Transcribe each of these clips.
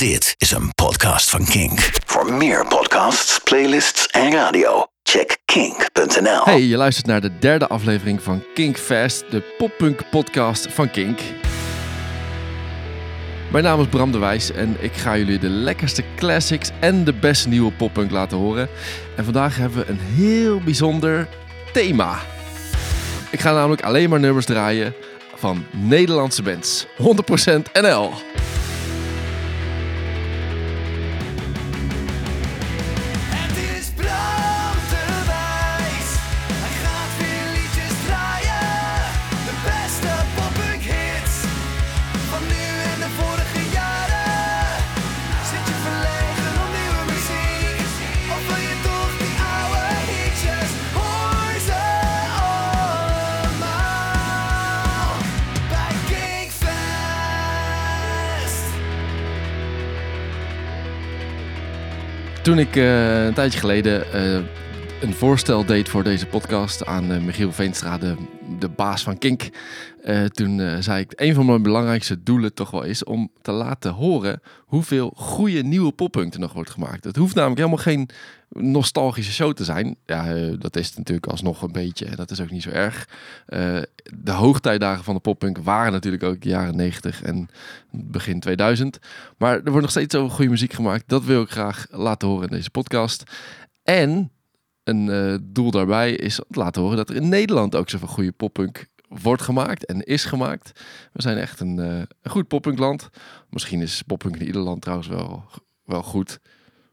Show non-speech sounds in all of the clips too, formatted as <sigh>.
Dit is een podcast van Kink. Voor meer podcasts, playlists en radio, check kink.nl. Hey, je luistert naar de derde aflevering van Kink Fest, de poppunk podcast van Kink. Mijn naam is Bram de Wijs en ik ga jullie de lekkerste classics en de beste nieuwe poppunk laten horen. En vandaag hebben we een heel bijzonder thema. Ik ga namelijk alleen maar nummers draaien van Nederlandse bands. 100% NL. Toen ik eh, een tijdje geleden eh, een voorstel deed voor deze podcast aan eh, Michiel Veenstra, de, de baas van Kink, eh, toen eh, zei ik, een van mijn belangrijkste doelen toch wel is om te laten horen hoeveel goede nieuwe poppunk er nog wordt gemaakt. Het hoeft namelijk helemaal geen nostalgische show te zijn. Ja, eh, dat is natuurlijk alsnog een beetje. Dat is ook niet zo erg. De hoogtijdagen van de poppunk waren natuurlijk ook jaren 90 en begin 2000. Maar er wordt nog steeds zoveel goede muziek gemaakt. Dat wil ik graag laten horen in deze podcast. En een doel daarbij is te laten horen dat er in Nederland ook zoveel goede poppunk wordt gemaakt en is gemaakt. We zijn echt een, een goed poppunkland. Misschien is poppunk in ieder land trouwens wel, wel goed.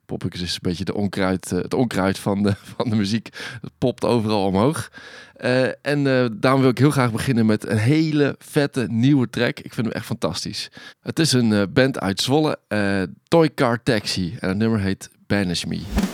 Poppunk is een beetje de onkruid, eh, het onkruid van de, <laughs> van de muziek. Het popt overal omhoog. Eh, en daarom wil ik heel graag beginnen met een hele vette nieuwe track. Ik vind hem echt fantastisch. Het is een band uit Zwolle, Toy Car Taxi. En het nummer heet Banish Me.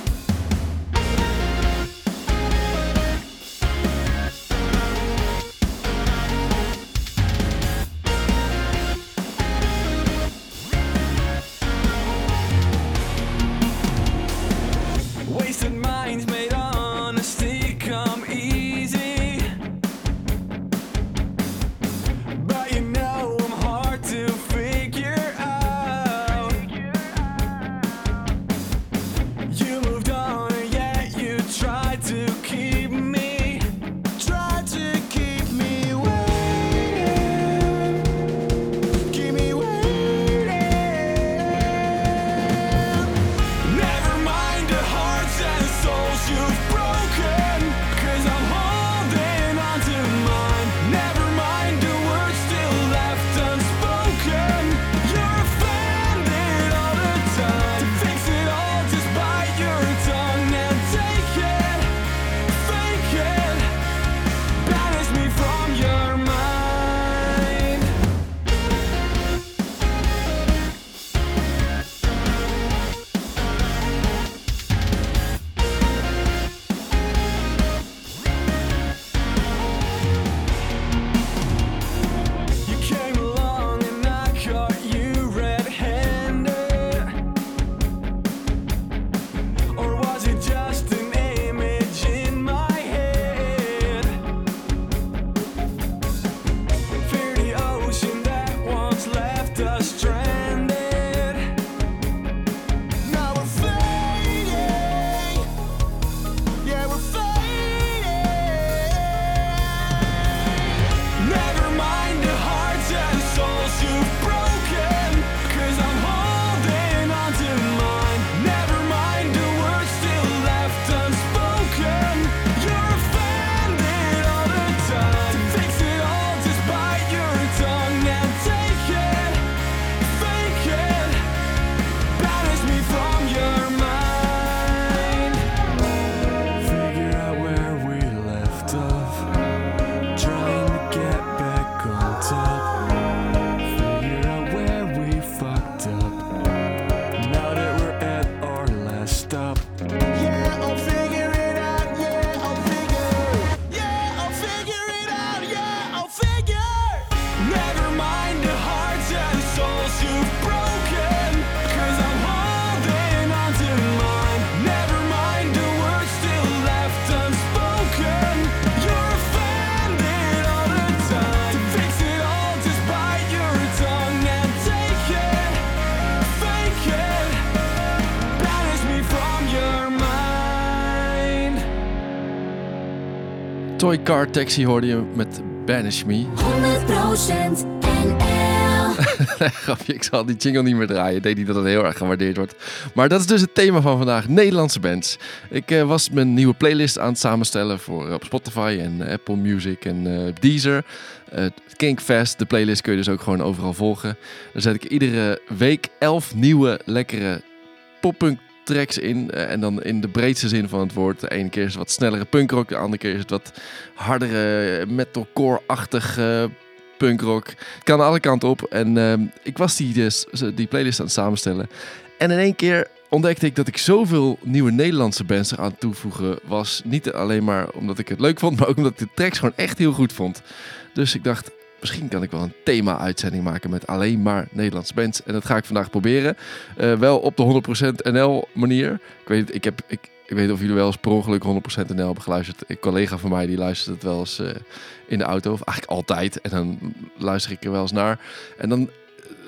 Car Taxi hoorde je met Banish Me. 100% NL. <laughs> Grapje, ik zal die jingle niet meer draaien. Ik denk niet dat het heel erg gewaardeerd wordt. Maar dat is dus het thema van vandaag. Nederlandse bands. Ik eh, was mijn nieuwe playlist aan het samenstellen voor eh, op Spotify en eh, Apple Music en Deezer. Kinkfest, de playlist kun je dus ook gewoon overal volgen. Daar zet ik iedere week elf nieuwe, lekkere poppunk tracks in. Eh, en dan in de breedste zin van het woord. De ene keer is het wat snellere punkrock, de andere keer is het wat hardere metalcore-achtig eh, punkrock. Kan alle kanten op. En ik was die, dus, die playlist aan het samenstellen. En in één keer ontdekte ik dat ik zoveel nieuwe Nederlandse bands eraan toevoegen was. Niet alleen maar omdat ik het leuk vond, maar ook omdat ik de tracks gewoon echt heel goed vond. Dus ik dacht, misschien kan ik wel een thema-uitzending maken met alleen maar Nederlandse bands. En dat ga ik vandaag proberen. Eh, wel op de 100% NL manier. Ik weet, ik, heb, ik, weet of jullie wel eens per ongeluk 100% NL hebben geluisterd. Een collega van mij die luistert het wel eens eh, in de auto. Of eigenlijk altijd. En dan luister ik er wel eens naar. En dan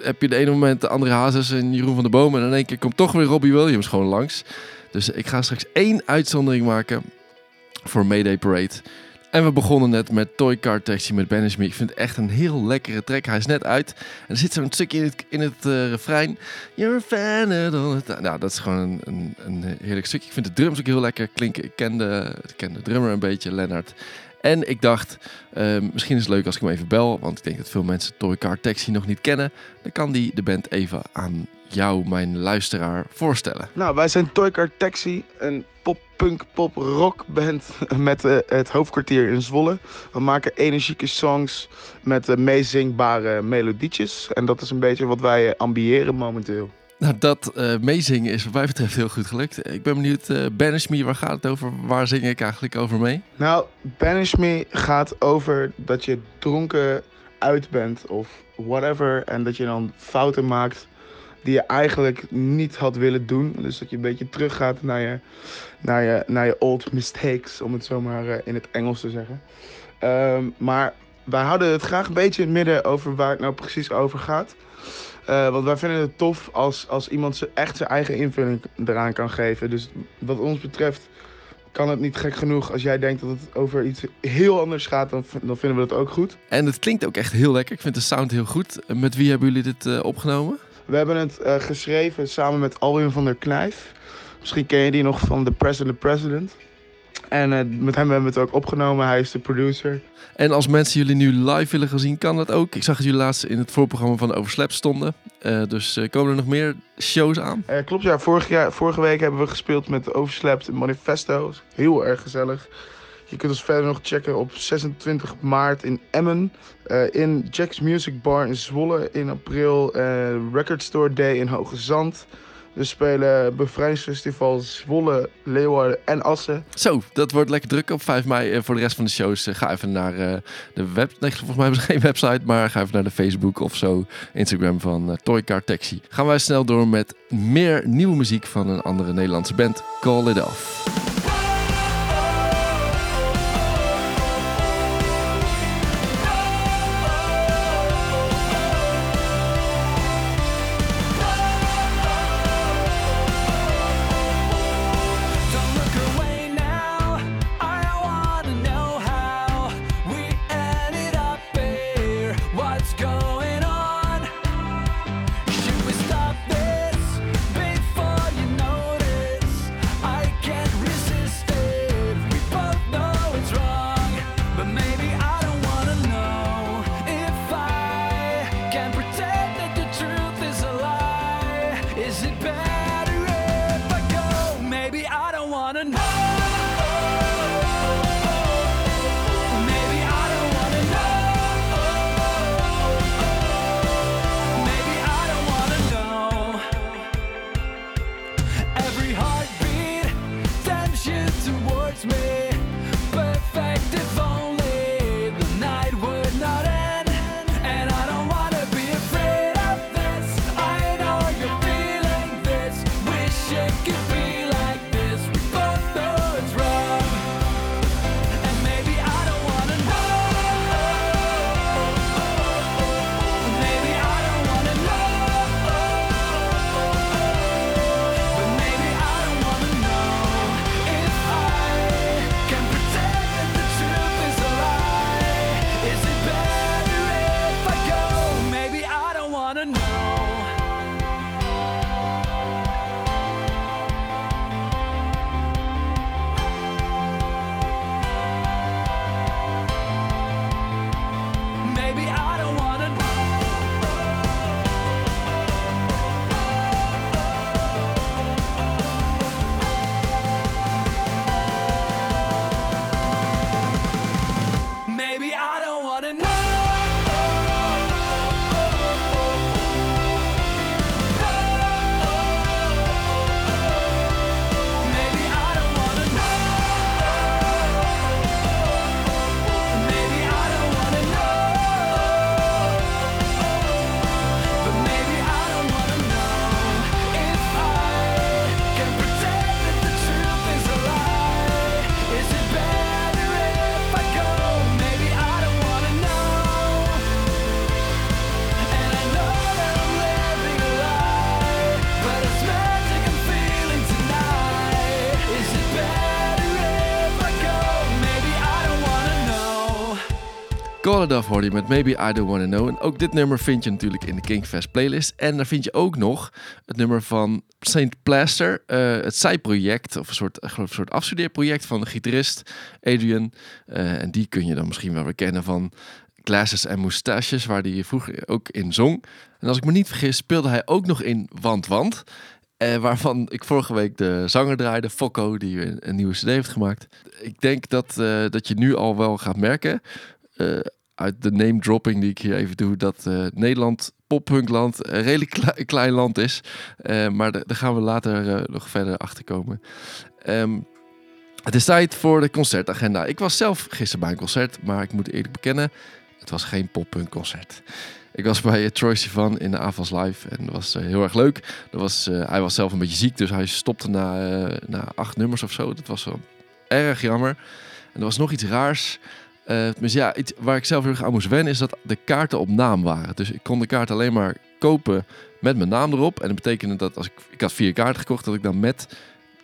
heb je de ene moment de andere Hazes en Jeroen van der Boom. En in één keer komt toch weer Robbie Williams gewoon langs. Dus ik ga straks één uitzondering maken voor Mayday Parade. En we begonnen net met Toy Car Taxi met Banish. Ik vind het echt een heel lekkere track. Hij is net uit. En er zit zo'n stukje in het, in het eh, refrein. You're a fan of. Nou, dat is gewoon een, een, een heerlijk stukje. Ik vind de drums ook heel lekker klinken. Ik ken de, ik ken de drummer een beetje, Lennart. En ik dacht, eh, misschien is het leuk als ik hem even bel. Want ik denk dat veel mensen Toy Car Taxi nog niet kennen. Dan kan die de band even aan jou, mijn luisteraar, voorstellen. Nou, wij zijn Toy Car Taxi, een pop-punk, pop-rock band <laughs> met eh, het hoofdkwartier in Zwolle. We maken energieke songs met eh, meezingbare melodietjes. En dat is een beetje wat wij eh, ambiëren momenteel. Nou, dat meezingen is wat mij betreft heel goed gelukt. Ik ben benieuwd, Banish Me, waar gaat het over? Waar zing ik eigenlijk over mee? Nou, Banish Me gaat over dat je dronken uit bent of whatever. En dat je dan fouten maakt die je eigenlijk niet had willen doen. Dus dat je een beetje teruggaat naar je, naar je, naar je old mistakes, om het zo maar eh, in het Engels te zeggen. Ehm, maar wij houden het graag een beetje in het midden over waar het nou precies over gaat. Eh, want wij vinden het tof als, als iemand echt zijn eigen invulling eraan kan geven. Dus wat ons betreft kan het niet gek genoeg. Als jij denkt dat het over iets heel anders gaat, dan, dan vinden we dat ook goed. En het klinkt ook echt heel lekker. Ik vind de sound heel goed. Met wie hebben jullie dit eh, opgenomen? We hebben het eh, geschreven samen met Alwin van der Knijf. Misschien ken je die nog van The President President. En eh, met hem hebben we het ook opgenomen. Hij is de producer. En als mensen jullie nu live willen gaan zien, kan dat ook. Ik zag dat jullie laatst in het voorprogramma van Overslap stonden. Eh, dus komen er nog meer shows aan? Klopt, ja. Vorig jaar, vorige week hebben we gespeeld met Overslept Manifesto. Heel erg gezellig. Je kunt ons verder nog checken op 26 maart in Emmen. eh, in Jack's Music Bar in Zwolle in april. eh Record Store Day in Hoge Zand. We spelen Bevrijdingsfestival Zwolle, Leeuwarden en Assen. Zo, dat wordt lekker druk op 5 mei. En voor de rest van de shows eh, ga even naar eh, de web... Nee, volgens mij hebben <laughs> geen website, maar ga even naar de Facebook of zo. Instagram van eh, Toy Car Taxi. Gaan wij snel door met meer nieuwe muziek van een andere Nederlandse band. Call It Off. Je met Maybe I Don't Wanna Know. En ook dit nummer vind je natuurlijk in de Kinkfest playlist. En daar vind je ook nog het nummer van Saint Plaster. eh, het zijproject, of een soort, geloof een soort afstudeerproject van de gitarist Adrian. Eh, en die kun je dan misschien wel weer kennen van Glasses en Moustaches, waar hij vroeger ook in zong. En als ik me niet vergis, speelde hij ook nog in Want Want. Eh, waarvan ik vorige week de zanger draaide, Fokko, die een, een nieuwe CD heeft gemaakt. Ik denk dat, dat je nu al wel gaat merken, uit de name dropping die ik hier even doe, dat eh, Nederland, poppunkland, een redelijk kle- <laughs> klein land is. Eh, maar da- daar gaan we later eh, nog verder achter komen. Ehm, het is tijd voor de concertagenda. Ik was zelf gisteren bij een concert, maar ik moet eerlijk bekennen, het was geen poppunkconcert. Ik was bij Troy Sivan in de AFAS Live en dat was heel erg leuk. Dat was, hij was zelf een beetje ziek, dus hij stopte na, na acht nummers of zo. Dat was wel erg jammer. En er was nog iets raars. Dus ja, iets waar ik zelf heel erg aan moest wennen is dat de kaarten op naam waren. Dus ik kon de kaart alleen maar kopen met mijn naam erop. En dat betekende dat als ik, ik had vier kaarten gekocht, dat ik dan met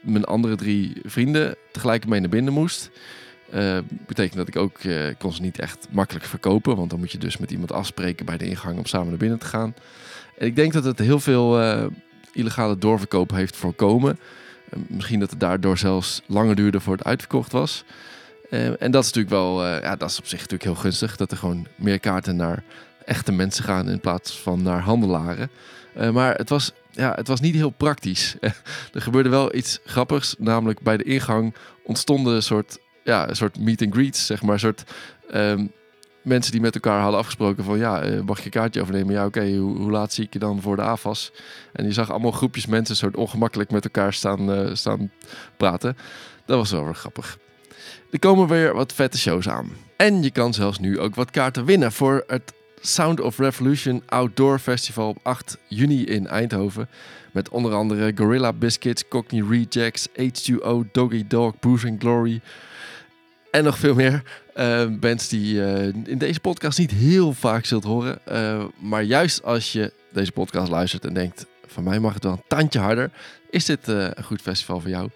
mijn andere drie vrienden tegelijk mee naar binnen moest. Eh betekent dat ik ook, eh, kon ze niet echt makkelijk verkopen. Want dan moet je dus met iemand afspreken bij de ingang om samen naar binnen te gaan. En ik denk dat het heel veel illegale doorverkoop heeft voorkomen. Misschien dat het daardoor zelfs langer duurde voor het uitverkocht was. Eh, en dat is natuurlijk wel, eh, ja, dat is op zich natuurlijk heel gunstig. Dat er gewoon meer kaarten naar echte mensen gaan in plaats van naar handelaren. Eh, maar het was, ja, het was niet heel praktisch. <laughs> er gebeurde wel iets grappigs. Namelijk bij de ingang ontstonden een soort, ja, een soort meet and greets, zeg maar. Een soort ehm, mensen die met elkaar hadden afgesproken van... ja, mag je kaartje overnemen? Ja, oké, hoe, laat zie ik je dan voor de AFAS? En je zag allemaal groepjes mensen soort ongemakkelijk met elkaar staan, staan praten. Dat was wel weer grappig. Er komen weer wat vette shows aan. En je kan zelfs nu ook wat kaarten winnen voor het Sound of Revolution Outdoor Festival op 8 juni in Eindhoven. Met onder andere Gorilla Biscuits, Cockney Rejects, H2O, Doggy Dog, Bruce and Glory. En nog veel meer eh, bands die je in deze podcast niet heel vaak zult horen. Eh, maar juist als je deze podcast luistert en denkt... van mij mag het wel een tandje harder... is dit een goed festival voor jou.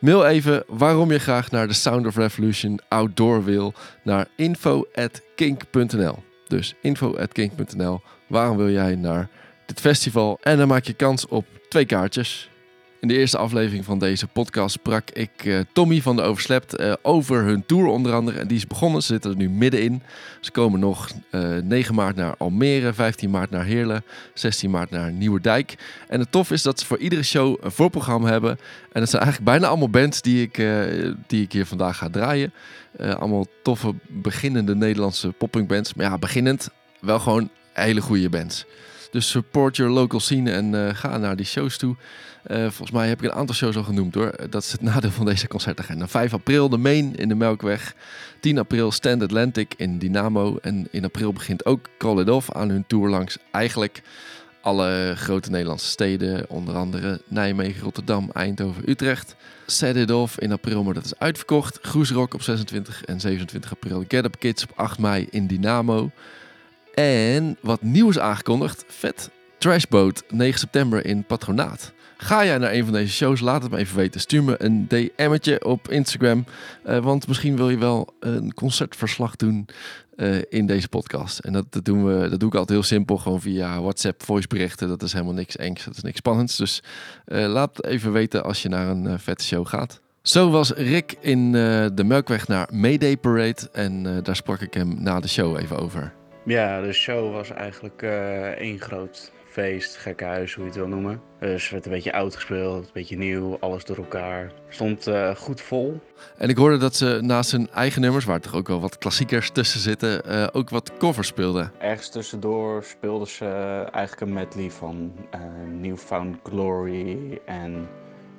Mail even waarom je graag naar de Sound of Revolution Outdoor wil... naar info.kink.nl. Dus info.kink.nl. Waarom wil jij naar dit festival? En dan maak je kans op twee kaartjes. In de eerste aflevering van deze podcast sprak ik eh, Tommy van de Overslept eh, over hun tour onder andere. En die is begonnen, ze zitten er nu middenin. Ze komen nog eh 9 maart naar Almere, 15 maart naar Heerlen, 16 maart naar Nieuwerdijk. En het tof is dat ze voor iedere show een voorprogramma hebben. En het zijn eigenlijk bijna allemaal bands die ik, eh, die ik hier vandaag ga draaien. Eh, allemaal toffe, beginnende Nederlandse poppunkbands. Maar ja, beginnend wel gewoon hele goede bands. Dus support your local scene en eh, ga naar die shows toe. Eh, volgens mij heb ik een aantal shows al genoemd hoor. Dat is het <laughs> nadeel van deze concertagenda. 5 april de Main in de Melkweg. 10 april Stand Atlantic in Dynamo. En in april begint ook Call It Off aan hun tour langs eigenlijk alle grote Nederlandse steden. Onder andere Nijmegen, Rotterdam, Eindhoven, Utrecht. Set It Off in april, maar dat is uitverkocht. Groesrock op 26 en 27 april. Get Up Kids op 8 mei in Dynamo. En wat nieuw is aangekondigd. Vet Trashboat 9 september in Patronaat. Ga jij naar een van deze shows? Laat het me even weten. Stuur me een DM'tje op Instagram. eh, want misschien wil je wel een concertverslag doen eh, in deze podcast. En dat, dat, doen we, dat doe ik altijd heel simpel. Gewoon via WhatsApp voiceberichten. Dat is helemaal niks engs. Dat is niks spannends. Dus eh, laat even weten als je naar een vette show gaat. Zo was Rick in de Melkweg naar Mayday Parade. En daar sprak ik hem na de show even over. Ja, de show was eigenlijk eh, één groot feest, gekkenhuis, hoe je het wil noemen. Dus het werd een beetje oud gespeeld, een beetje nieuw, alles door elkaar. Stond eh, goed vol. En ik hoorde dat ze naast hun eigen nummers, waar toch ook wel wat klassiekers tussen zitten, eh, ook wat covers speelden. Ergens tussendoor speelden ze eigenlijk een medley van eh, Newfound Glory en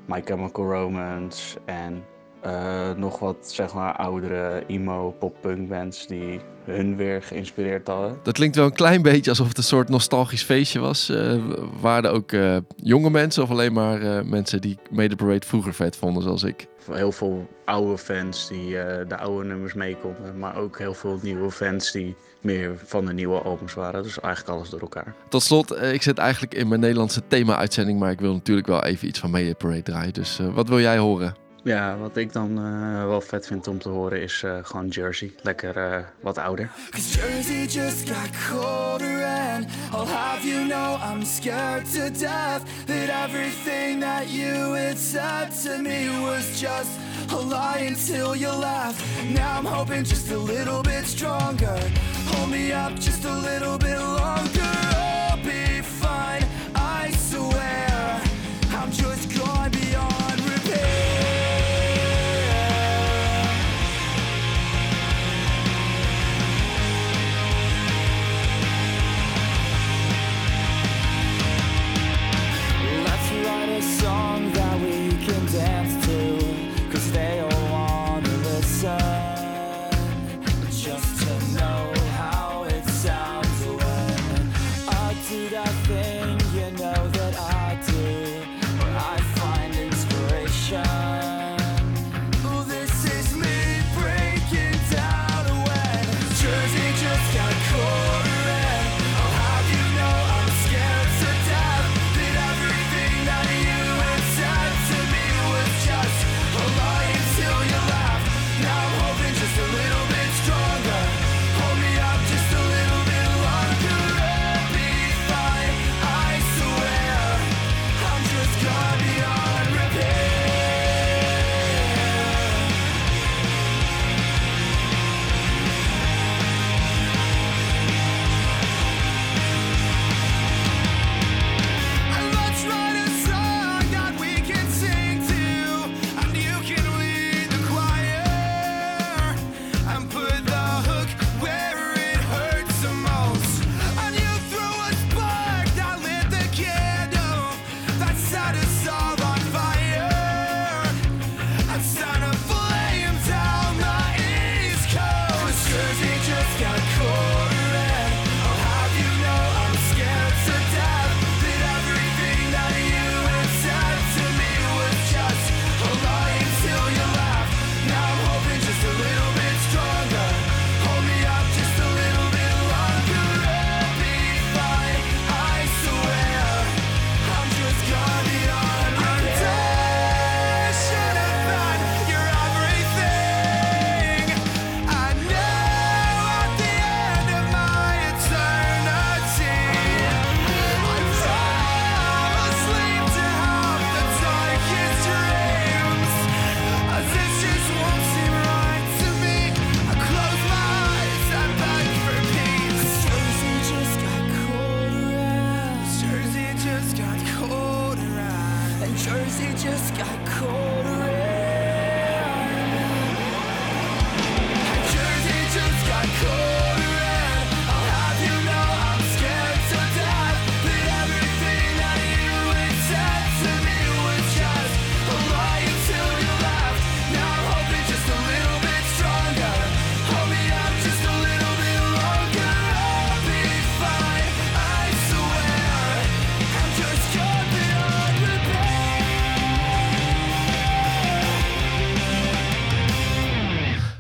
My Chemical Romance en eh, nog wat zeg maar oudere emo pop-punk bands die hun weer geïnspireerd hadden. Dat klinkt wel een klein beetje alsof het een soort nostalgisch feestje was. Eh, waren er ook eh, jonge mensen of alleen maar mensen die Made the Parade vroeger vet vonden, zoals ik? Heel veel oude fans die de oude nummers meekonden, maar ook heel veel nieuwe fans die meer van de nieuwe albums waren. Dus eigenlijk alles door elkaar. Tot slot, ik zit eigenlijk in mijn Nederlandse thema-uitzending, maar ik wil natuurlijk wel even iets van Made the Parade draaien. Dus wat wil jij horen? Ja, wat ik dan eh, wel vet vind om te horen is eh, gewoon Jersey. Lekker eh, wat ouder. Cause Jersey just got colder and I'll have you know I'm scared to death That everything that you had said to me was just a lie until you left Now I'm hoping just a little bit stronger Hold me up just a little bit longer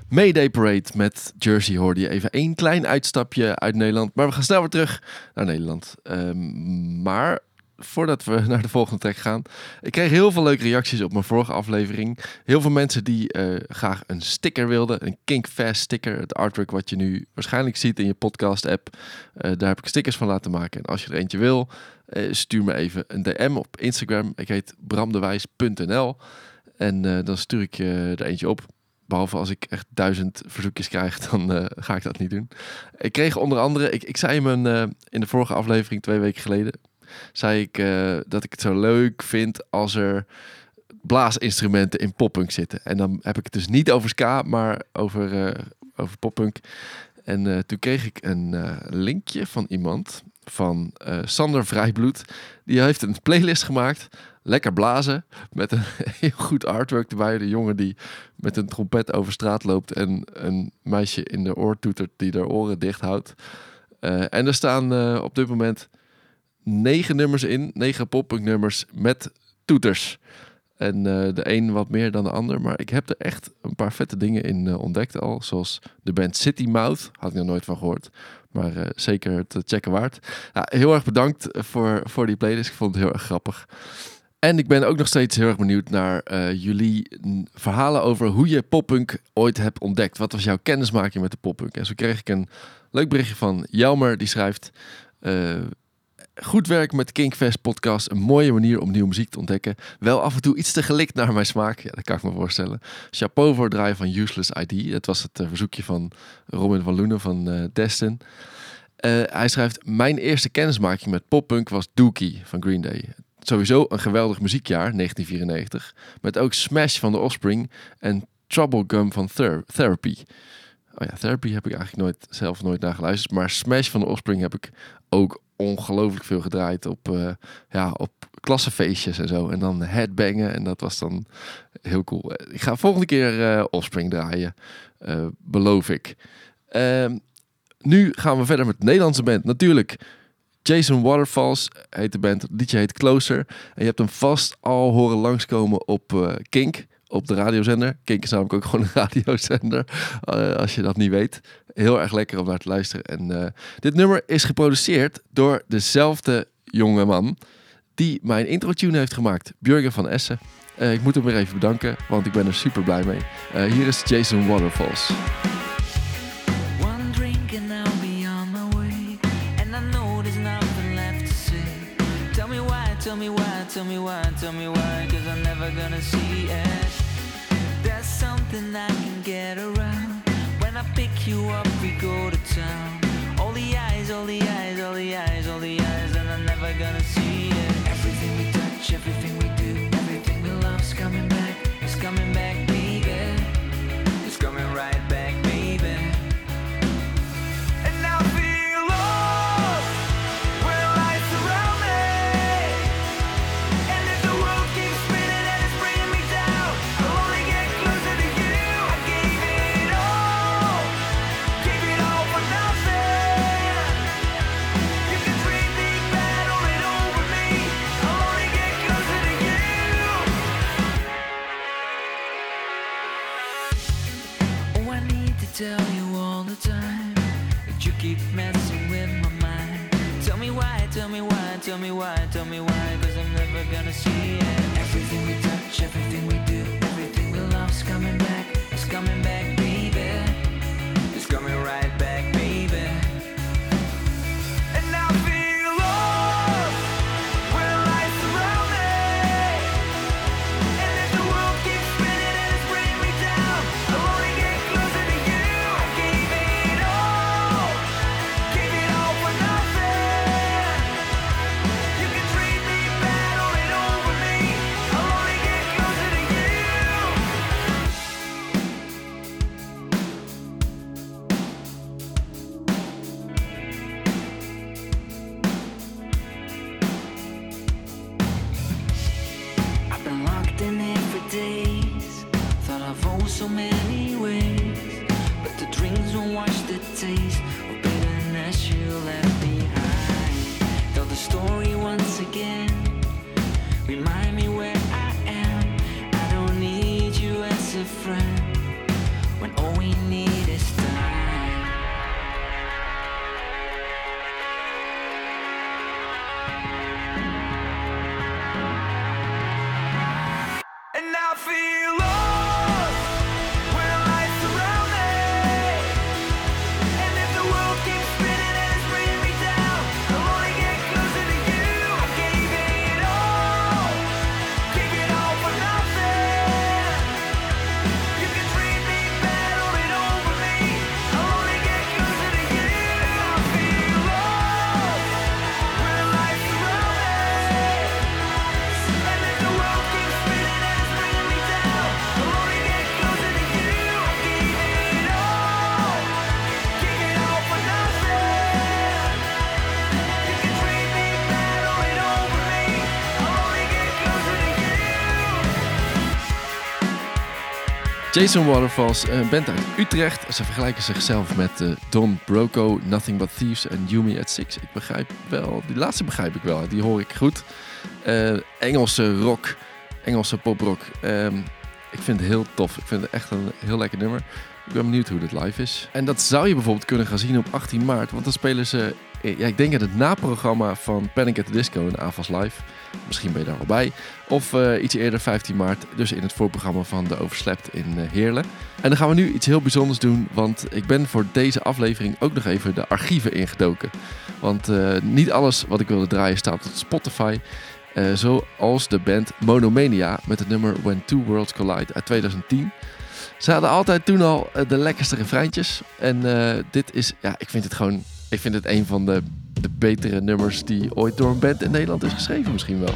Mayday Parade met Jersey hoorde je even één klein uitstapje uit Nederland. Maar we gaan snel weer terug naar Nederland. Ehm, maar voordat we <laughs> naar de volgende track gaan. Ik kreeg heel veel leuke reacties op mijn vorige aflevering. Heel veel mensen die eh, graag een sticker wilden. Een Kink Fast sticker. Het artwork wat je nu waarschijnlijk ziet in je podcast app. Eh, daar heb ik stickers van laten maken. En als je er eentje wil, eh, stuur me even een DM op Instagram. Ik heet bramdewijs.nl. En dan stuur ik je er eentje op. Behalve als ik echt duizend verzoekjes krijg, <laughs> dan eh, ga ik dat niet doen. Ik kreeg onder andere, ik, ik zei hem eh, in de vorige aflevering, twee weken geleden, zei ik eh, dat ik het zo leuk vind als er blaasinstrumenten in poppunk zitten. En dan heb ik het dus niet over ska, maar over, eh, over poppunk. En toen kreeg ik een linkje van iemand, van Sander Vrijbloed. Die heeft een playlist gemaakt, lekker blazen, met een <laughs> heel goed artwork erbij. De jongen die met een trompet over straat loopt en een meisje in de oor toetert die haar oren dicht houdt. Eh, en er staan eh, op dit moment negen nummers in, negen poppunk nummers met toeters. En eh, de een wat meer dan de ander. Maar ik heb er echt een paar vette dingen in ontdekt al. Zoals de band City Mouth. Had ik nog nooit van gehoord. Maar zeker het checken waard. Ja, heel erg bedankt voor, voor die playlist. Ik vond het heel erg grappig. En ik ben ook nog steeds heel erg benieuwd naar eh, jullie verhalen over hoe je poppunk ooit hebt ontdekt. Wat was jouw kennismaking met de poppunk? En zo kreeg ik een leuk berichtje van Jelmer, die schrijft... eh, Goed werk met Kinkfest podcast. Een mooie manier om nieuwe muziek te ontdekken. Wel af en toe iets te gelikt naar mijn smaak. Ja, dat kan ik me voorstellen. Chapeau voor het draaien van Useless ID. Dat was het eh, verzoekje van Robin van Loenen van Destin. Hij schrijft... Mijn eerste kennismaking met poppunk was Dookie van Green Day. Sowieso een geweldig muziekjaar, 1994. Met ook Smash van The Offspring en Troublegum van Ther- Therapy. Oh ja, Therapy heb ik eigenlijk nooit, zelf nooit naar geluisterd. Maar Smash van The Offspring heb ik ook ongelooflijk veel gedraaid op, eh ja, op klassenfeestjes en zo. En dan headbangen en dat was dan heel cool. Ik ga volgende keer eh, Offspring draaien, eh, beloof ik. Ehm, nu gaan we verder met de Nederlandse band. Natuurlijk, Jason Waterfalls heet de band. Het liedje heet Closer. En je hebt hem vast al horen langskomen op eh, Kink, op de radiozender. Kink is namelijk ook gewoon een <laughs> radiozender, eh, als je dat niet weet. Heel erg lekker om naar te luisteren. En eh, dit nummer is geproduceerd door dezelfde jonge man die mijn intro-tune heeft gemaakt, Björgen van Essen. Ik moet hem weer even bedanken, want ik ben er super blij mee. Hier is Jason Waterfalls. Tell me why, tell me why, cause I'm never gonna see it. There's something I can get around. When I pick you up, we go to town. All the eyes, all the eyes, all the eyes, all the eyes, and I'm never gonna see Jason Waterfalls, een band uit Utrecht. Ze vergelijken zichzelf met eh, Don Broco, Nothing But Thieves en Yumi at Six. Ik begrijp wel, die laatste begrijp ik wel, die hoor ik goed. Eh, Engelse rock, Engelse poprock. Ehm, ik vind het heel tof. Ik vind het echt een heel lekker nummer. Ik ben benieuwd hoe dit live is. En dat zou je bijvoorbeeld kunnen gaan zien op 18 maart. Want dan spelen ze eh, ja, ik denk in het naprogramma van Panic at the Disco in AVAS Live. Misschien ben je daar al bij. Of eh, iets eerder, 15 maart, dus in het voorprogramma van de Overslept in eh, Heerlen. En dan gaan we nu iets heel bijzonders doen, want ik ben voor deze aflevering ook nog even de archieven ingedoken. Want eh, niet alles wat ik wilde draaien staat op Spotify. Zoals de band Monomania met het nummer When Two Worlds Collide uit 2010. Ze hadden altijd toen al de lekkerste refreintjes. En dit is, ja, ik vind het gewoon, ik vind het een van de, de betere nummers die ooit door een band in Nederland is geschreven misschien wel.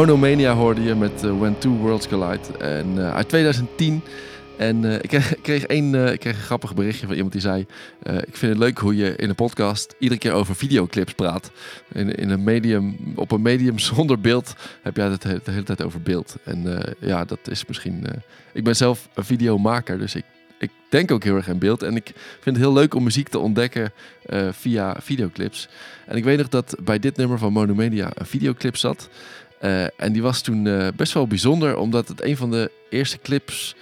Monomania hoorde je met eh, When Two Worlds Collide. En, eh, uit 2010. En eh, ik kreeg, eh, ik kreeg een grappig berichtje van iemand die zei... ik vind het leuk hoe je in een podcast iedere keer over videoclips praat. In, in een medium, op een medium <laughs> zonder beeld heb jij het de hele tijd over beeld. En ja, dat is misschien... ik ben zelf een videomaker, dus ik, ik denk ook heel erg in beeld. En ik vind het heel leuk om muziek te ontdekken via videoclips. En ik weet nog dat bij dit nummer van Monomedia een videoclip zat... Eh, en die was toen eh, best wel bijzonder, omdat het een van de eerste clips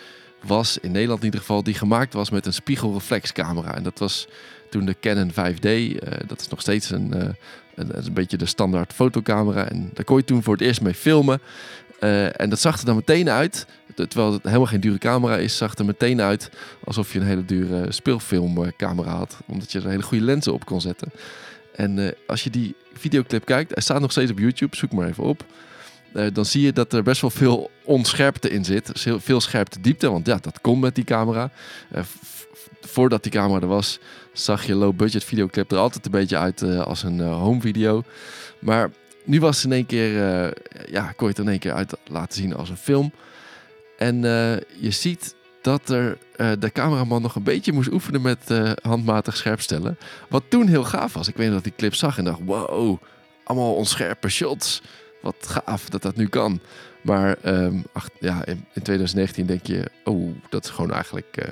was, in Nederland in ieder geval, die gemaakt was met een spiegelreflexcamera. En dat was toen de Canon 5D. eh, dat is nog steeds een, een, een beetje de standaard fotocamera. En daar kon je toen voor het eerst mee filmen. En dat zag er dan meteen uit, terwijl het helemaal geen dure camera is, zag er meteen uit alsof je een hele dure speelfilmcamera had. Omdat je er hele goede lenzen op kon zetten. En eh, als je die videoclip kijkt, hij staat nog steeds op YouTube, zoek maar even op. Eh, dan zie je dat er best wel veel onscherpte in zit. Dus veel scherpte diepte, want ja, dat kon met die camera. Eh, voordat die camera er was, zag je low-budget videoclip er altijd een beetje uit als een home video. Maar nu was het in één keer, ja, kon je het in één keer uit laten zien als een film. En je ziet dat er, eh, de cameraman nog een beetje moest oefenen met eh, handmatig scherpstellen. Wat toen heel gaaf was. Ik weet dat ik die clip zag en dacht, wow, allemaal onscherpe shots. Wat gaaf dat dat nu kan. Maar ehm, ach, ja, in, in 2019 denk je, oh, dat is gewoon eigenlijk eh,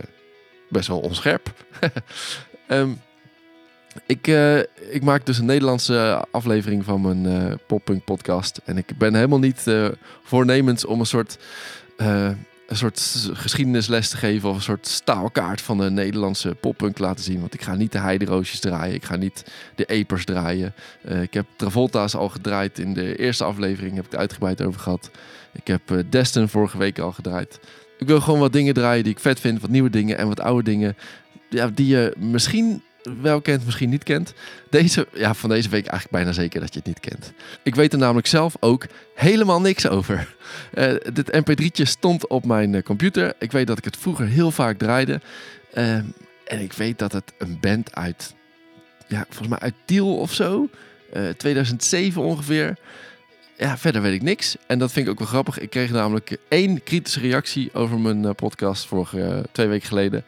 best wel onscherp. <laughs> Ehm, ik, ik maak dus een Nederlandse aflevering van mijn eh poppunk podcast. En ik ben helemaal niet eh, voornemens om een soort, een soort geschiedenisles te geven. Of een soort staalkaart van de Nederlandse poppunk te laten zien. Want ik ga niet de heideroosjes draaien. Ik ga niet de epers draaien. Eh, ik heb Travolta's al gedraaid in de eerste aflevering. Heb ik het uitgebreid over gehad. Ik heb eh, Destin vorige week al gedraaid. Ik wil gewoon wat dingen draaien die ik vet vind. Wat nieuwe dingen en wat oude dingen. Ja, die je misschien wel kent, misschien niet kent. Deze, ja, van deze week eigenlijk bijna zeker dat je het niet kent. Ik weet er namelijk zelf ook helemaal niks over. Eh, dit mp3'tje stond op mijn eh, computer. Ik weet dat ik het vroeger heel vaak draaide. Eh, en ik weet dat het een band uit, ja, volgens mij uit Tiel of zo. eh, 2007 ongeveer. Ja, verder weet ik niks. En dat vind ik ook wel grappig. Ik kreeg namelijk één kritische reactie over mijn eh, podcast vorige eh, twee weken geleden.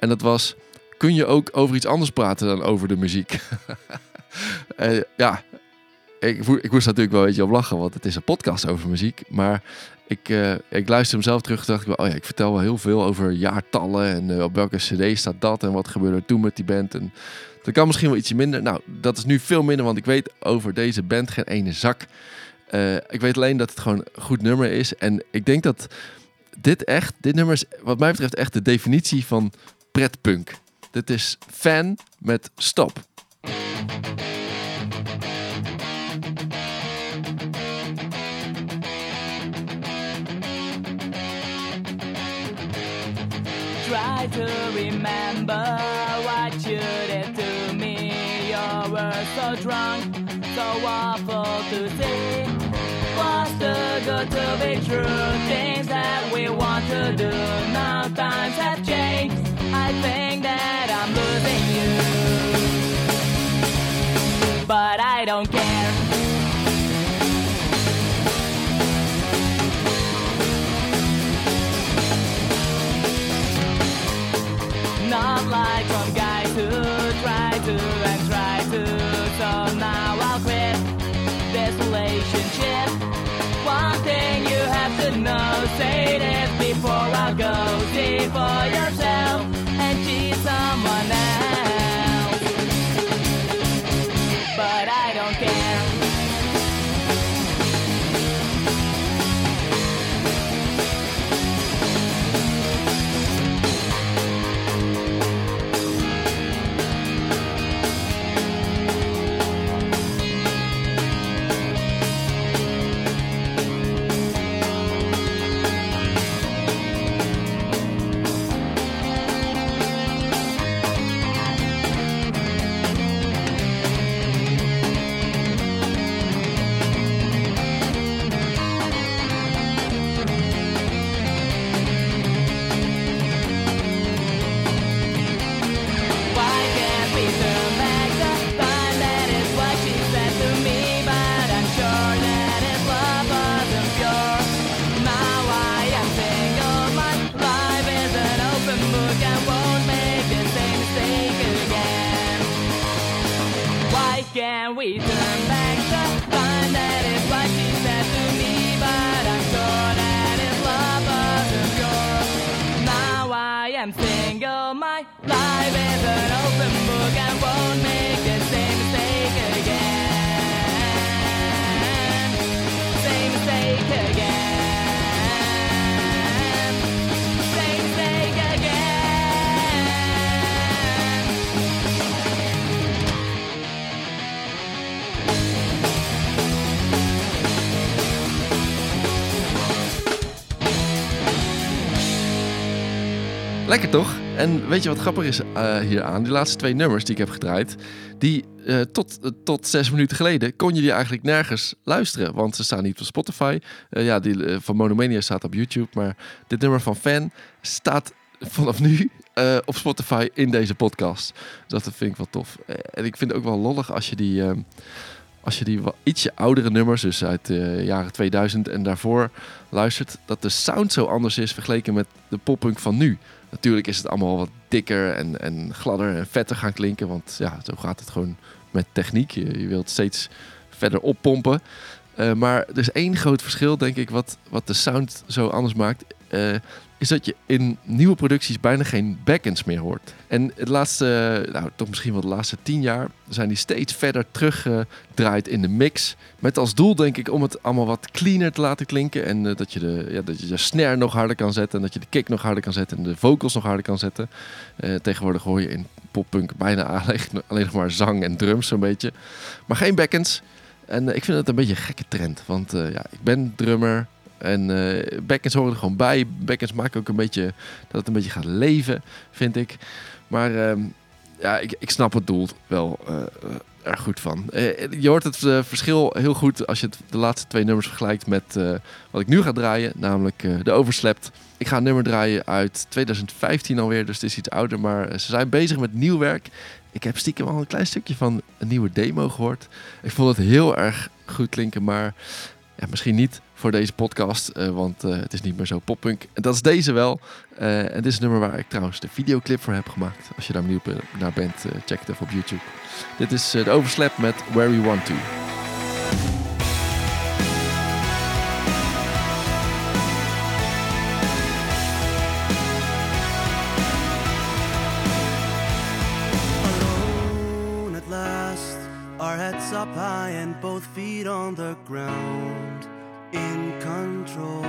En dat was: kun je ook over iets anders praten dan over de muziek? <laughs> Eh, ja, ik, ik moest natuurlijk wel een beetje op lachen, want het is een podcast over muziek. Maar ik, eh, ik luister hem zelf terug en dacht ik oh ja, ik vertel wel heel veel over jaartallen en eh, op welke cd staat dat en wat gebeurde er toen met die band. En dat kan misschien wel ietsje minder. Nou, dat is nu veel minder, want ik weet over deze band geen ene zak. Ik weet alleen dat het gewoon een goed nummer is. En ik denk dat dit echt, dit nummer is wat mij betreft echt de definitie van pretpunk. Dit is fan met stop. Try to remember what you did to me. You were so drunk, so awful to see. Was too good to be true. Things that we want to do. Don't care. Lekker toch? En weet je wat grappig is eh hieraan? Die laatste twee nummers die ik heb gedraaid, die eh, tot, eh, tot zes minuten geleden kon je die eigenlijk nergens luisteren. Want ze staan niet op Spotify. Ja, die van Monomania staat op YouTube. Maar dit nummer van Fan staat vanaf nu op Spotify in deze podcast. Dus dat vind ik wel tof. En ik vind het ook wel lollig als je die... als je die wat ietsje oudere nummers, dus uit de jaren 2000 en daarvoor luistert, dat de sound zo anders is vergeleken met de poppunk van nu. Natuurlijk is het allemaal wat dikker en, en gladder en vetter gaan klinken, want ja, zo gaat het gewoon met techniek. Je, wilt steeds verder oppompen. Eh, maar er is één groot verschil, denk ik, wat, wat de sound zo anders maakt. eh, is dat je in nieuwe producties bijna geen backends meer hoort. En het laatste, nou toch misschien wel de laatste tien jaar, zijn die steeds verder teruggedraaid in de mix. Met als doel denk ik om het allemaal wat cleaner te laten klinken. En eh, dat, je de, ja, dat je de snare nog harder kan zetten. En dat je de kick nog harder kan zetten. En de vocals nog harder kan zetten. Eh, tegenwoordig hoor je in poppunk bijna <laughs> alleen, nog maar zang en drums zo'n beetje. Maar geen backends. En eh, ik vind het een beetje een gekke trend. Want ja, ik ben drummer. En backends horen er gewoon bij. Backends maken ook een beetje dat het een beetje gaat leven, vind ik. Maar ehm, ja, ik, ik snap het doel wel eh, erg goed van. Eh, je hoort het verschil heel goed als je het, de laatste twee nummers vergelijkt met wat ik nu ga draaien, namelijk de Overslept. Ik ga een nummer draaien uit 2015 alweer, dus het is iets ouder, maar ze zijn bezig met nieuw werk. Ik heb stiekem al een klein stukje van een nieuwe demo gehoord. Ik vond het heel erg goed klinken, maar ja, misschien niet voor deze podcast, eh, want eh, het is niet meer zo poppunk. En dat is deze wel. Eh, en dit is een nummer waar ik trouwens de videoclip voor heb gemaakt. Als je daar benieuwd be- naar bent, check het even op YouTube. Dit is de Overslap met Where We Want To. alone at last. Our heads up high and both feet on the ground. In control.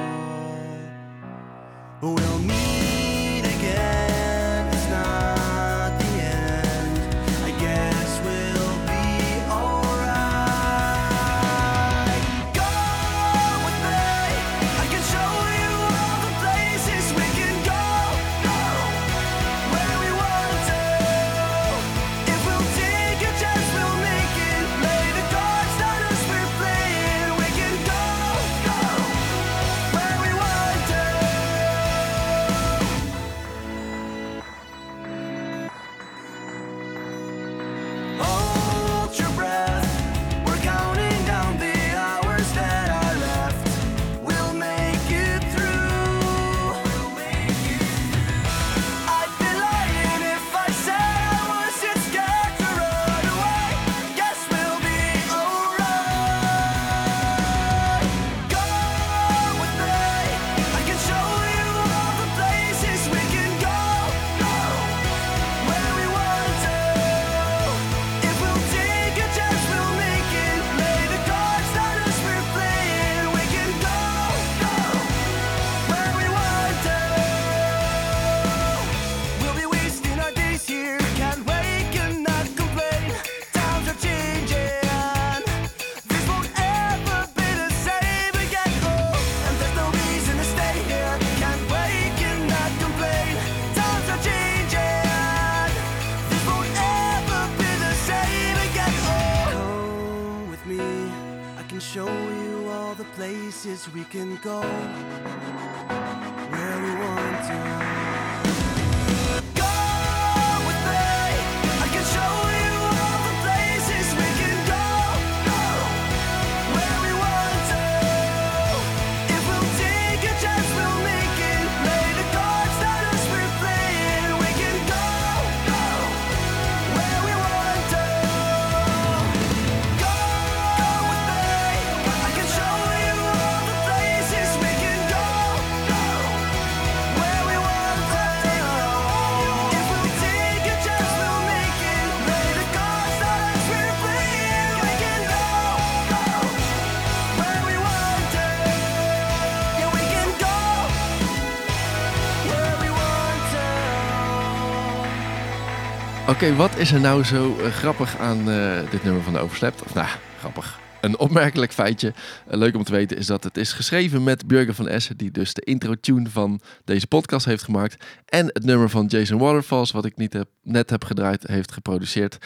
Oké, wat is er nou zo eh, grappig aan eh, dit nummer van de Overslept? Nou, grappig. Een opmerkelijk feitje, eh, leuk om te weten, is dat het is geschreven met Björgen van Essen, die dus de intro-tune van deze podcast heeft gemaakt. En het nummer van Jason Waterfalls, wat ik niet net heb gedraaid, heeft geproduceerd.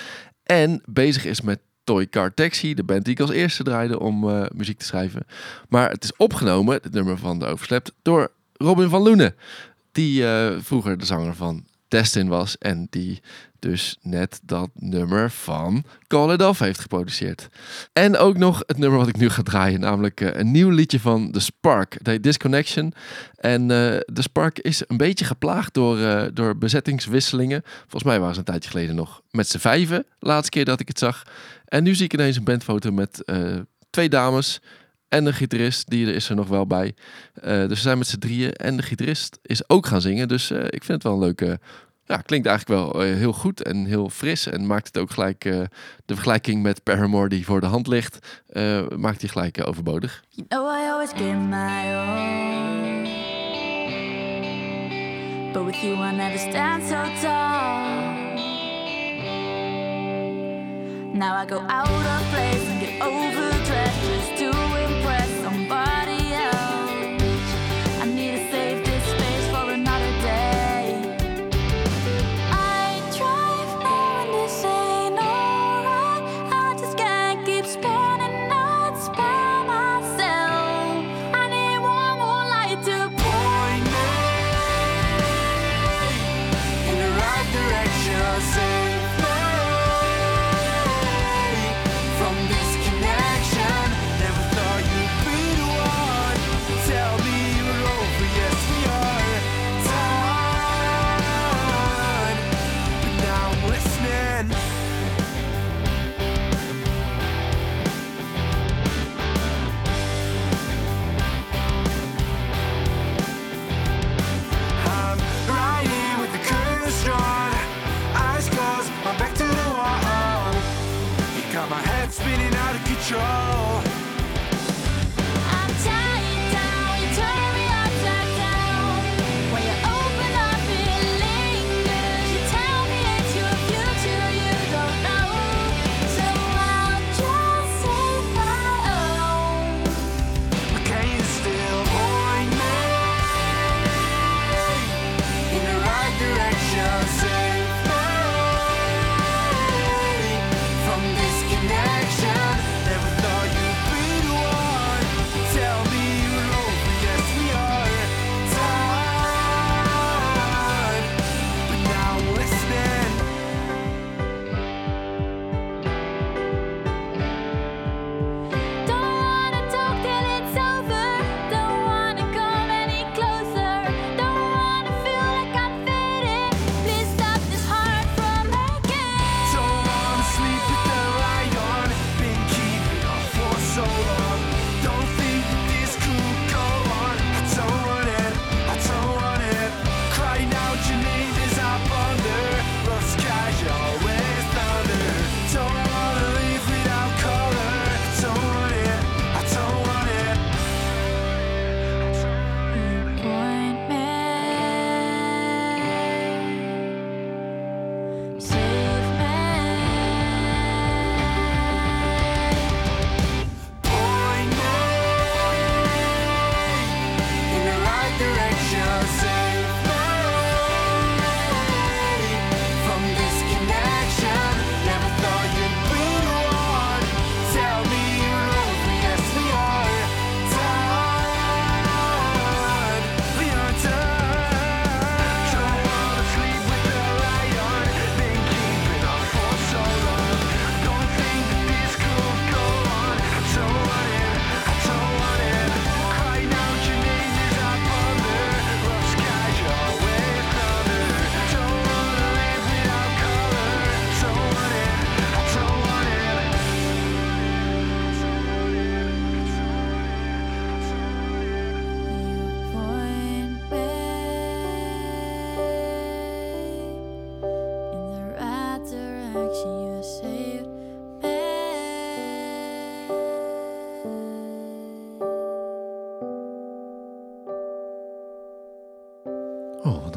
En bezig is met Toy Car Taxi, de band die ik als eerste draaide om muziek te schrijven. Maar het is opgenomen, het nummer van de Overslept, door Robin van Loenen. Die vroeger de zanger van Destin was en die dus net dat nummer van Call It Off heeft geproduceerd. En ook nog het nummer wat ik nu ga draaien, namelijk eh, een nieuw liedje van The Spark. Heet Disconnection. En eh The Spark is een beetje geplaagd door, eh, door bezettingswisselingen. Volgens mij waren ze een tijdje geleden nog met z'n vijven, laatste keer dat ik het zag. En nu zie ik ineens een bandfoto met twee dames en een gitarist, die is er nog wel bij. Dus ze zijn met z'n drieën en de gitarist is ook gaan zingen. Dus ik vind het wel een leuke... Ja, klinkt eigenlijk wel eh, heel goed en heel fris. En maakt het ook gelijk eh, de vergelijking met Paramore die voor de hand ligt, eh, maakt die gelijk eh, overbodig. You know I always give my all. But with you I never stand so tall. Now I go out of place and get overdressed just to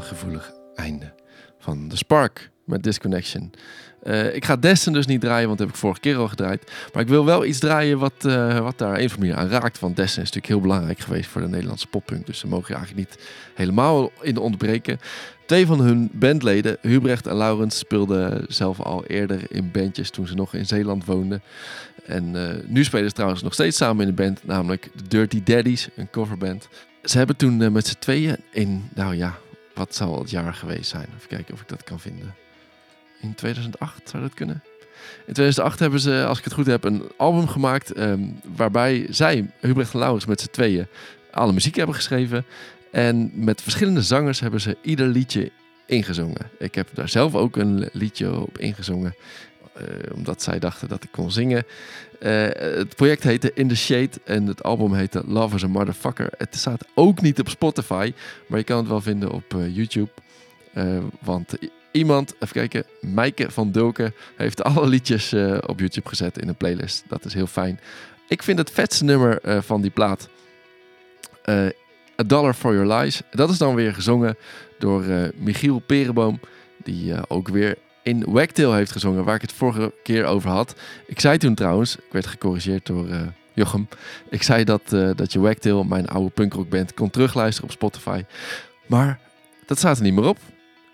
gevoelig einde van The Spark met Disconnection. Eh, ik ga Destin dus niet draaien, want dat heb ik vorige keer al gedraaid. Maar ik wil wel iets draaien wat, eh, wat daar een andere manier aan raakt. Want Destin is natuurlijk heel belangrijk geweest voor de Nederlandse poppunk. Dus ze mogen je eigenlijk niet helemaal in ontbreken. Twee van hun bandleden, Hubrecht en Laurens, speelden zelf al eerder in bandjes toen ze nog in Zeeland woonden. En eh, nu spelen ze trouwens nog steeds samen in een band, namelijk de Dirty Daddies, een coverband. Ze hebben toen met z'n tweeën in, nou ja, wat zou het jaar geweest zijn? Even kijken of ik dat kan vinden. in 2008 zou dat kunnen. In 2008 hebben ze, als ik het goed heb, een album gemaakt ehm, waarbij zij, Hubrecht en met z'n tweeën alle muziek hebben geschreven. En met verschillende zangers hebben ze ieder liedje ingezongen. Ik heb daar zelf ook een liedje op ingezongen, eh, omdat zij dachten dat ik kon zingen. Eh, het project heette In the Shade en het album heette Love is a Motherfucker. Het staat ook niet op Spotify, maar je kan het wel vinden op eh, YouTube. Eh, want iemand, even kijken, Meike van Dulken heeft <laughs> alle liedjes op YouTube gezet in een playlist. Dat is heel fijn. Ik vind het vetste nummer van die plaat A Dollar for Your Lies. Dat is dan weer gezongen door Michiel Perenboom, die ook weer in Wagtail heeft gezongen, waar ik het vorige keer over had. Ik zei toen trouwens, ik werd gecorrigeerd door eh, Jochem. Ik zei dat, eh, dat je Wagtail, mijn oude punkrockband, kon terugluisteren op Spotify. Maar dat staat er niet meer op.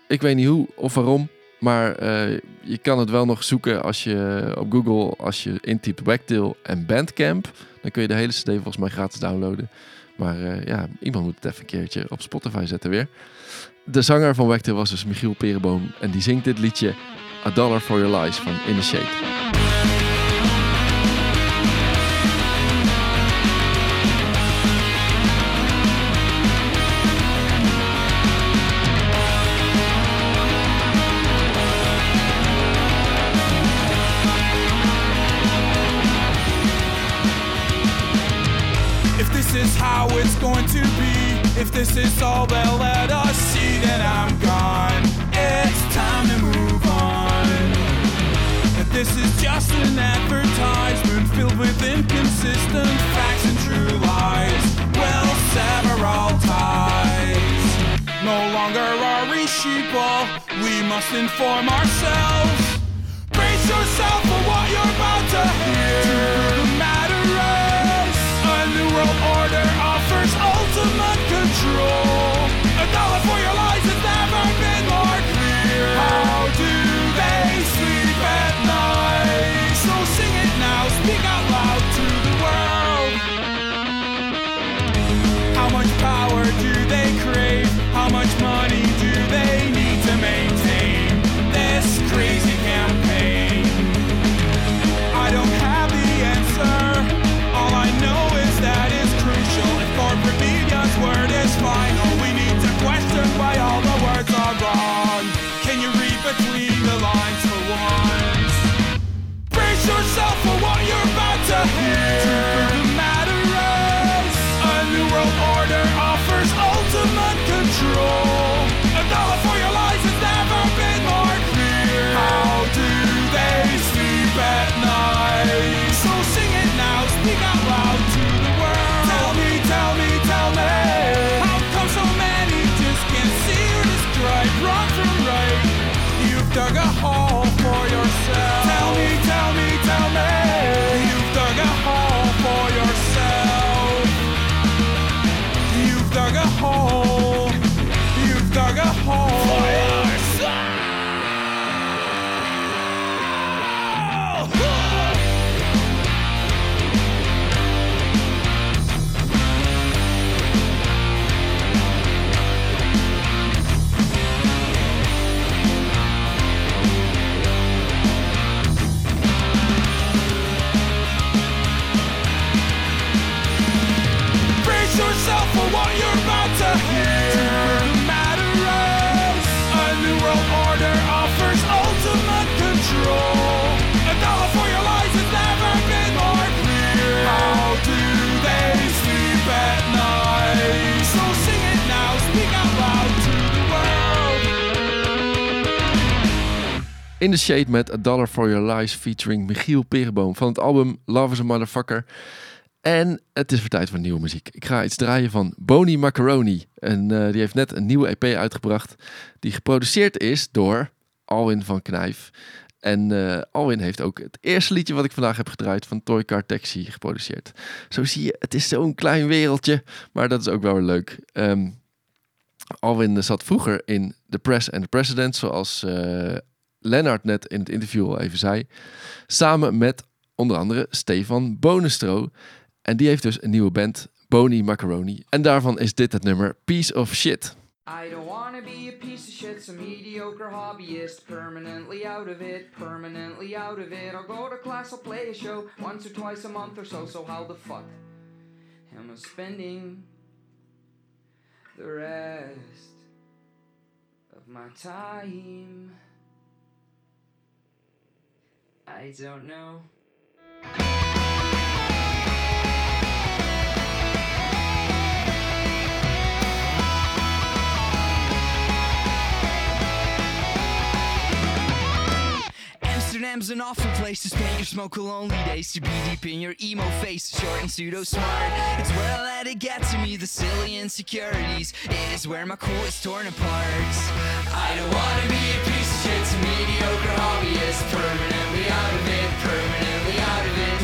Ik weet niet hoe of waarom. Maar eh, je kan het wel nog zoeken als je op Google, als je intypt Wagtail en Bandcamp. Dan kun je de hele CD volgens mij gratis downloaden. Maar eh, ja, iemand moet het even een keertje op Spotify zetten weer. De zanger van Wagtail was dus Michiel Perenboom. En die zingt dit liedje A Dollar For Your Lies van In The Shade. How it's going to be, if this is all they'll let us see, then I'm gone. It's time to move on. That this is just an advertisement filled with inconsistent facts and true lies. We'll sever all ties. No longer are we sheeple, we must inform ourselves. Brace yourself for what you're about to hear. Order offers ultimate control. A dollar for your lives for what you're about to hear. In the Shade met A Dollar For Your Lies featuring Michiel Perenboom van het album Love is a Motherfucker. En het is weer tijd voor nieuwe muziek. Ik ga iets draaien van Boni Macaroni. En eh, die heeft net een nieuwe EP uitgebracht die geproduceerd is door Alwin van Knijf. En eh, Alwin heeft ook het eerste liedje wat ik vandaag heb gedraaid van Toy Car Taxi geproduceerd. Zo zie je, het is zo'n klein wereldje, maar dat is ook wel weer leuk. Ehm, Alwin zat vroeger in The Press and the President, zoals eh Lennart net in het interview al even zei. Samen met onder andere Stefan Bonestro. En die heeft dus een nieuwe band, Boni Macaroni. En daarvan is dit het nummer Piece of Shit. I don't wanna be a piece of shit, some mediocre hobbyist. Permanently out of it, permanently out of it. I'll go to class, I'll play a show once or twice a month or so. So how the fuck am I spending the rest of my time? I don't know. Amsterdam's an awful place to spend your smoke lonely days. To be deep in your emo face, short and pseudo smart. It's where I let it get to me, the silly insecurities. It is where my cool is torn apart. I don't wanna be a piece of shit, mediocre hobbyist. Permanently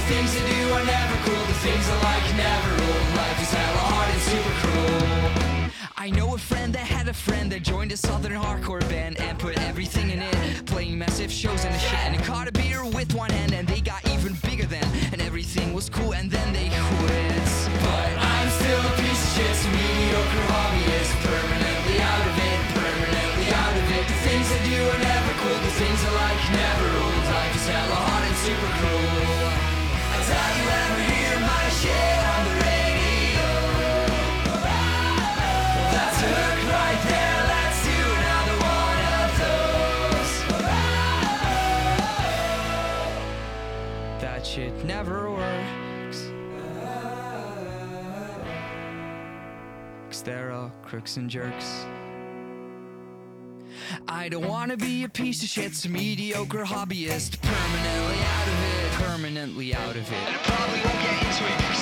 things I do are never cool, the things I like never rule. Life is hella hard and super cruel. I know a friend that had a friend that joined a southern hardcore band and put everything in it, playing massive shows the shit. And caught a beer with one hand and they got even bigger then, and everything was cool and then they quit. But I'm still a piece of shit, mediocre hobbyist, crooks and jerks. I don't wanna be a piece of shit, some mediocre hobbyist. Permanently out of it, permanently out of it. And I probably won't get into it,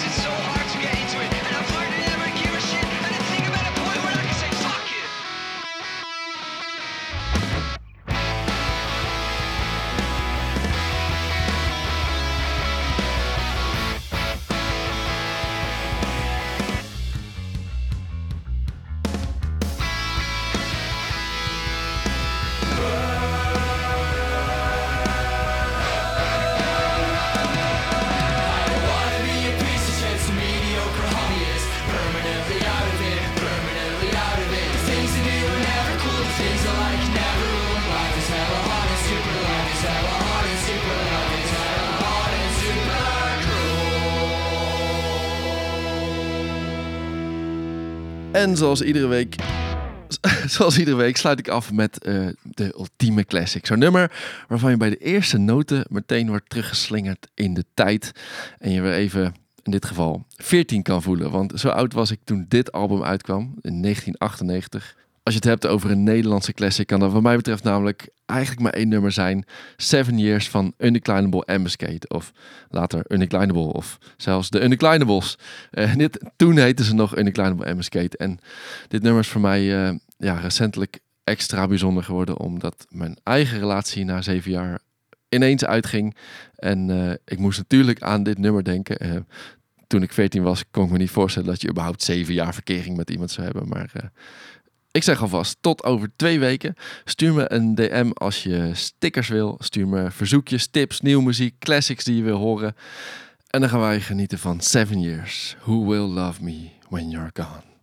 En zoals iedere week, <laughs> zoals iedere week sluit ik af met eh, de ultieme classic. Zo'n nummer waarvan je bij de eerste noten meteen wordt teruggeslingerd in de tijd. En je weer even, in dit geval, 14 kan voelen. Want zo oud was ik toen dit album uitkwam, in 1998. Als je het hebt over een Nederlandse classic, kan dat wat mij betreft namelijk eigenlijk maar één nummer zijn. Seven Years van Undeclinable Ambuscade. Of later Undeclinable. Of zelfs de Undeclinables. Eh, dit, toen heette ze nog Undeclinable Ambuscade. En dit nummer is voor mij eh, ja, recentelijk extra bijzonder geworden. Omdat mijn eigen relatie na zeven jaar ineens uitging. En eh, ik moest natuurlijk aan dit nummer denken. Toen ik 14 was, kon ik me niet voorstellen dat je überhaupt zeven jaar verkering met iemand zou hebben. Maar ik zeg alvast, tot over twee weken. Stuur me een DM als je stickers wil. Stuur me verzoekjes, tips, nieuwe muziek, classics die je wil horen. En dan gaan wij genieten van Seven Years. Who will love me when you're gone?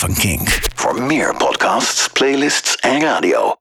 Van Kink. Voor meer podcasts, playlists en radio.